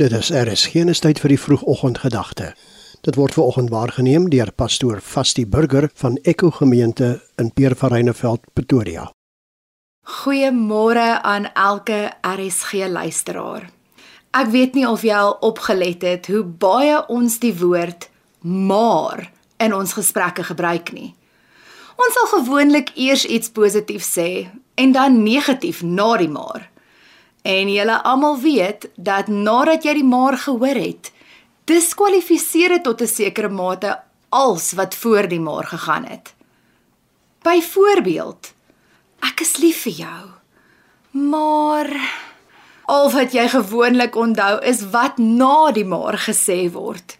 Dit is RSG en is tyd vir die vroegoggendgedagte. Dit word veraloggend waargeneem deur pastoor Vastie Burger van Echo Gemeente in Pierre-Vereineveld, Pretoria. Goeiemôre aan elke RSG luisteraar. Ek weet nie of jy al opgelet het hoe baie ons die woord maar in ons gesprekke gebruik nie. Ons sal gewoonlik eers iets positief sê en dan negatief na die maar. En julle almal weet dat nadat jy die maar gehoor het, diskwalifiseer dit tot 'n sekere mate als wat voor die maar gegaan het. Byvoorbeeld, ek is lief vir jou. Maar al wat jy gewoonlik onthou is wat na die maar gesê word.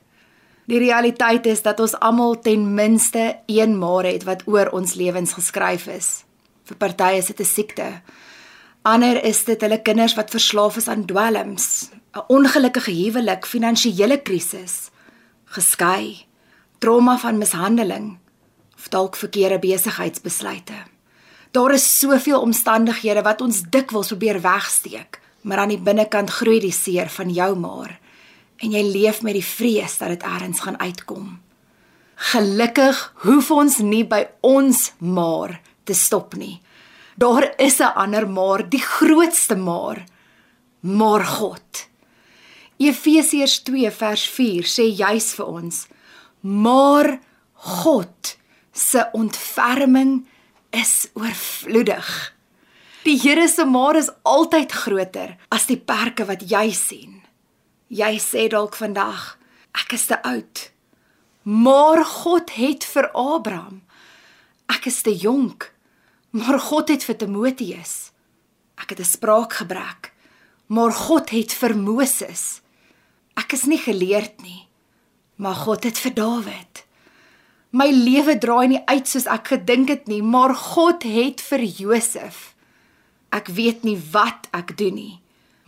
Die realiteit is dat ons almal ten minste een maar het wat oor ons lewens geskryf is. Vir partye is dit 'n siekte, Ander is dit hulle kinders wat verslaaf is aan dwelms, 'n ongelukkige huwelik, finansiële krisis, geskei, trauma van mishandeling of dalk verkeerde besigheidsbesluite. Daar is soveel omstandighede wat ons dikwels probeer wegsteek, maar aan die binnekant groei die seer van jou maar en jy leef met die vrees dat dit eers gaan uitkom. Gelukkig hoef ons nie by ons maar te stop nie. Daar is 'n ander maar, die grootste maar. Maar God. Efesiërs 2 vers 4 sê juis vir ons: "Maar God se ontferming is oorvloedig." Die Here se maar is altyd groter as die perke wat jy sien. Jy sê dalk vandag, ek is te oud. Maar God het vir Abraham. Ek is te jonk. Maar God het vir Timoteus. Ek het 'n spraakgebrek. Maar God het vir Moses. Ek is nie geleerd nie. Maar God het vir Dawid. My lewe draai nie uit soos ek gedink het nie, maar God het vir Josef. Ek weet nie wat ek doen nie,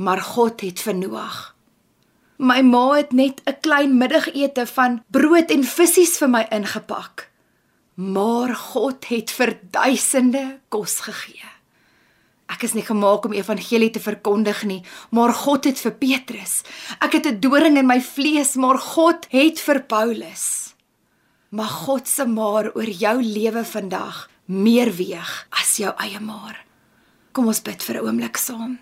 maar God het vir Noag. My ma het net 'n klein middagete van brood en visse vir my ingepak. Maar God het vir duisende kos gegee. Ek is nie gemaak om evangelie te verkondig nie, maar God het vir Petrus. Ek het 'n doring in my vlees, maar God het vir Paulus. Mag God se maar oor jou lewe vandag meer weeg as jou eie maar. Kom ons bid vir 'n oomblik saam.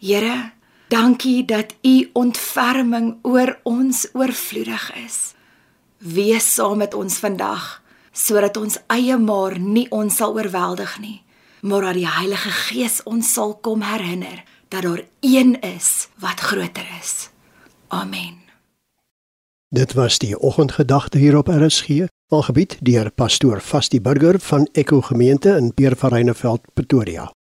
Here, dankie dat u ontferming oor ons oorvloedig is. Wees saam met ons vandag sodat ons eie maar nie ons sal oorweldig nie, maar dat die Heilige Gees ons sal kom herinner dat daar een is wat groter is. Amen. Dit was die oggendgedagte hier op RSG, algebied deur pastoor Vastie Burger van Echo Gemeente in Pierrefareineveld, Pretoria.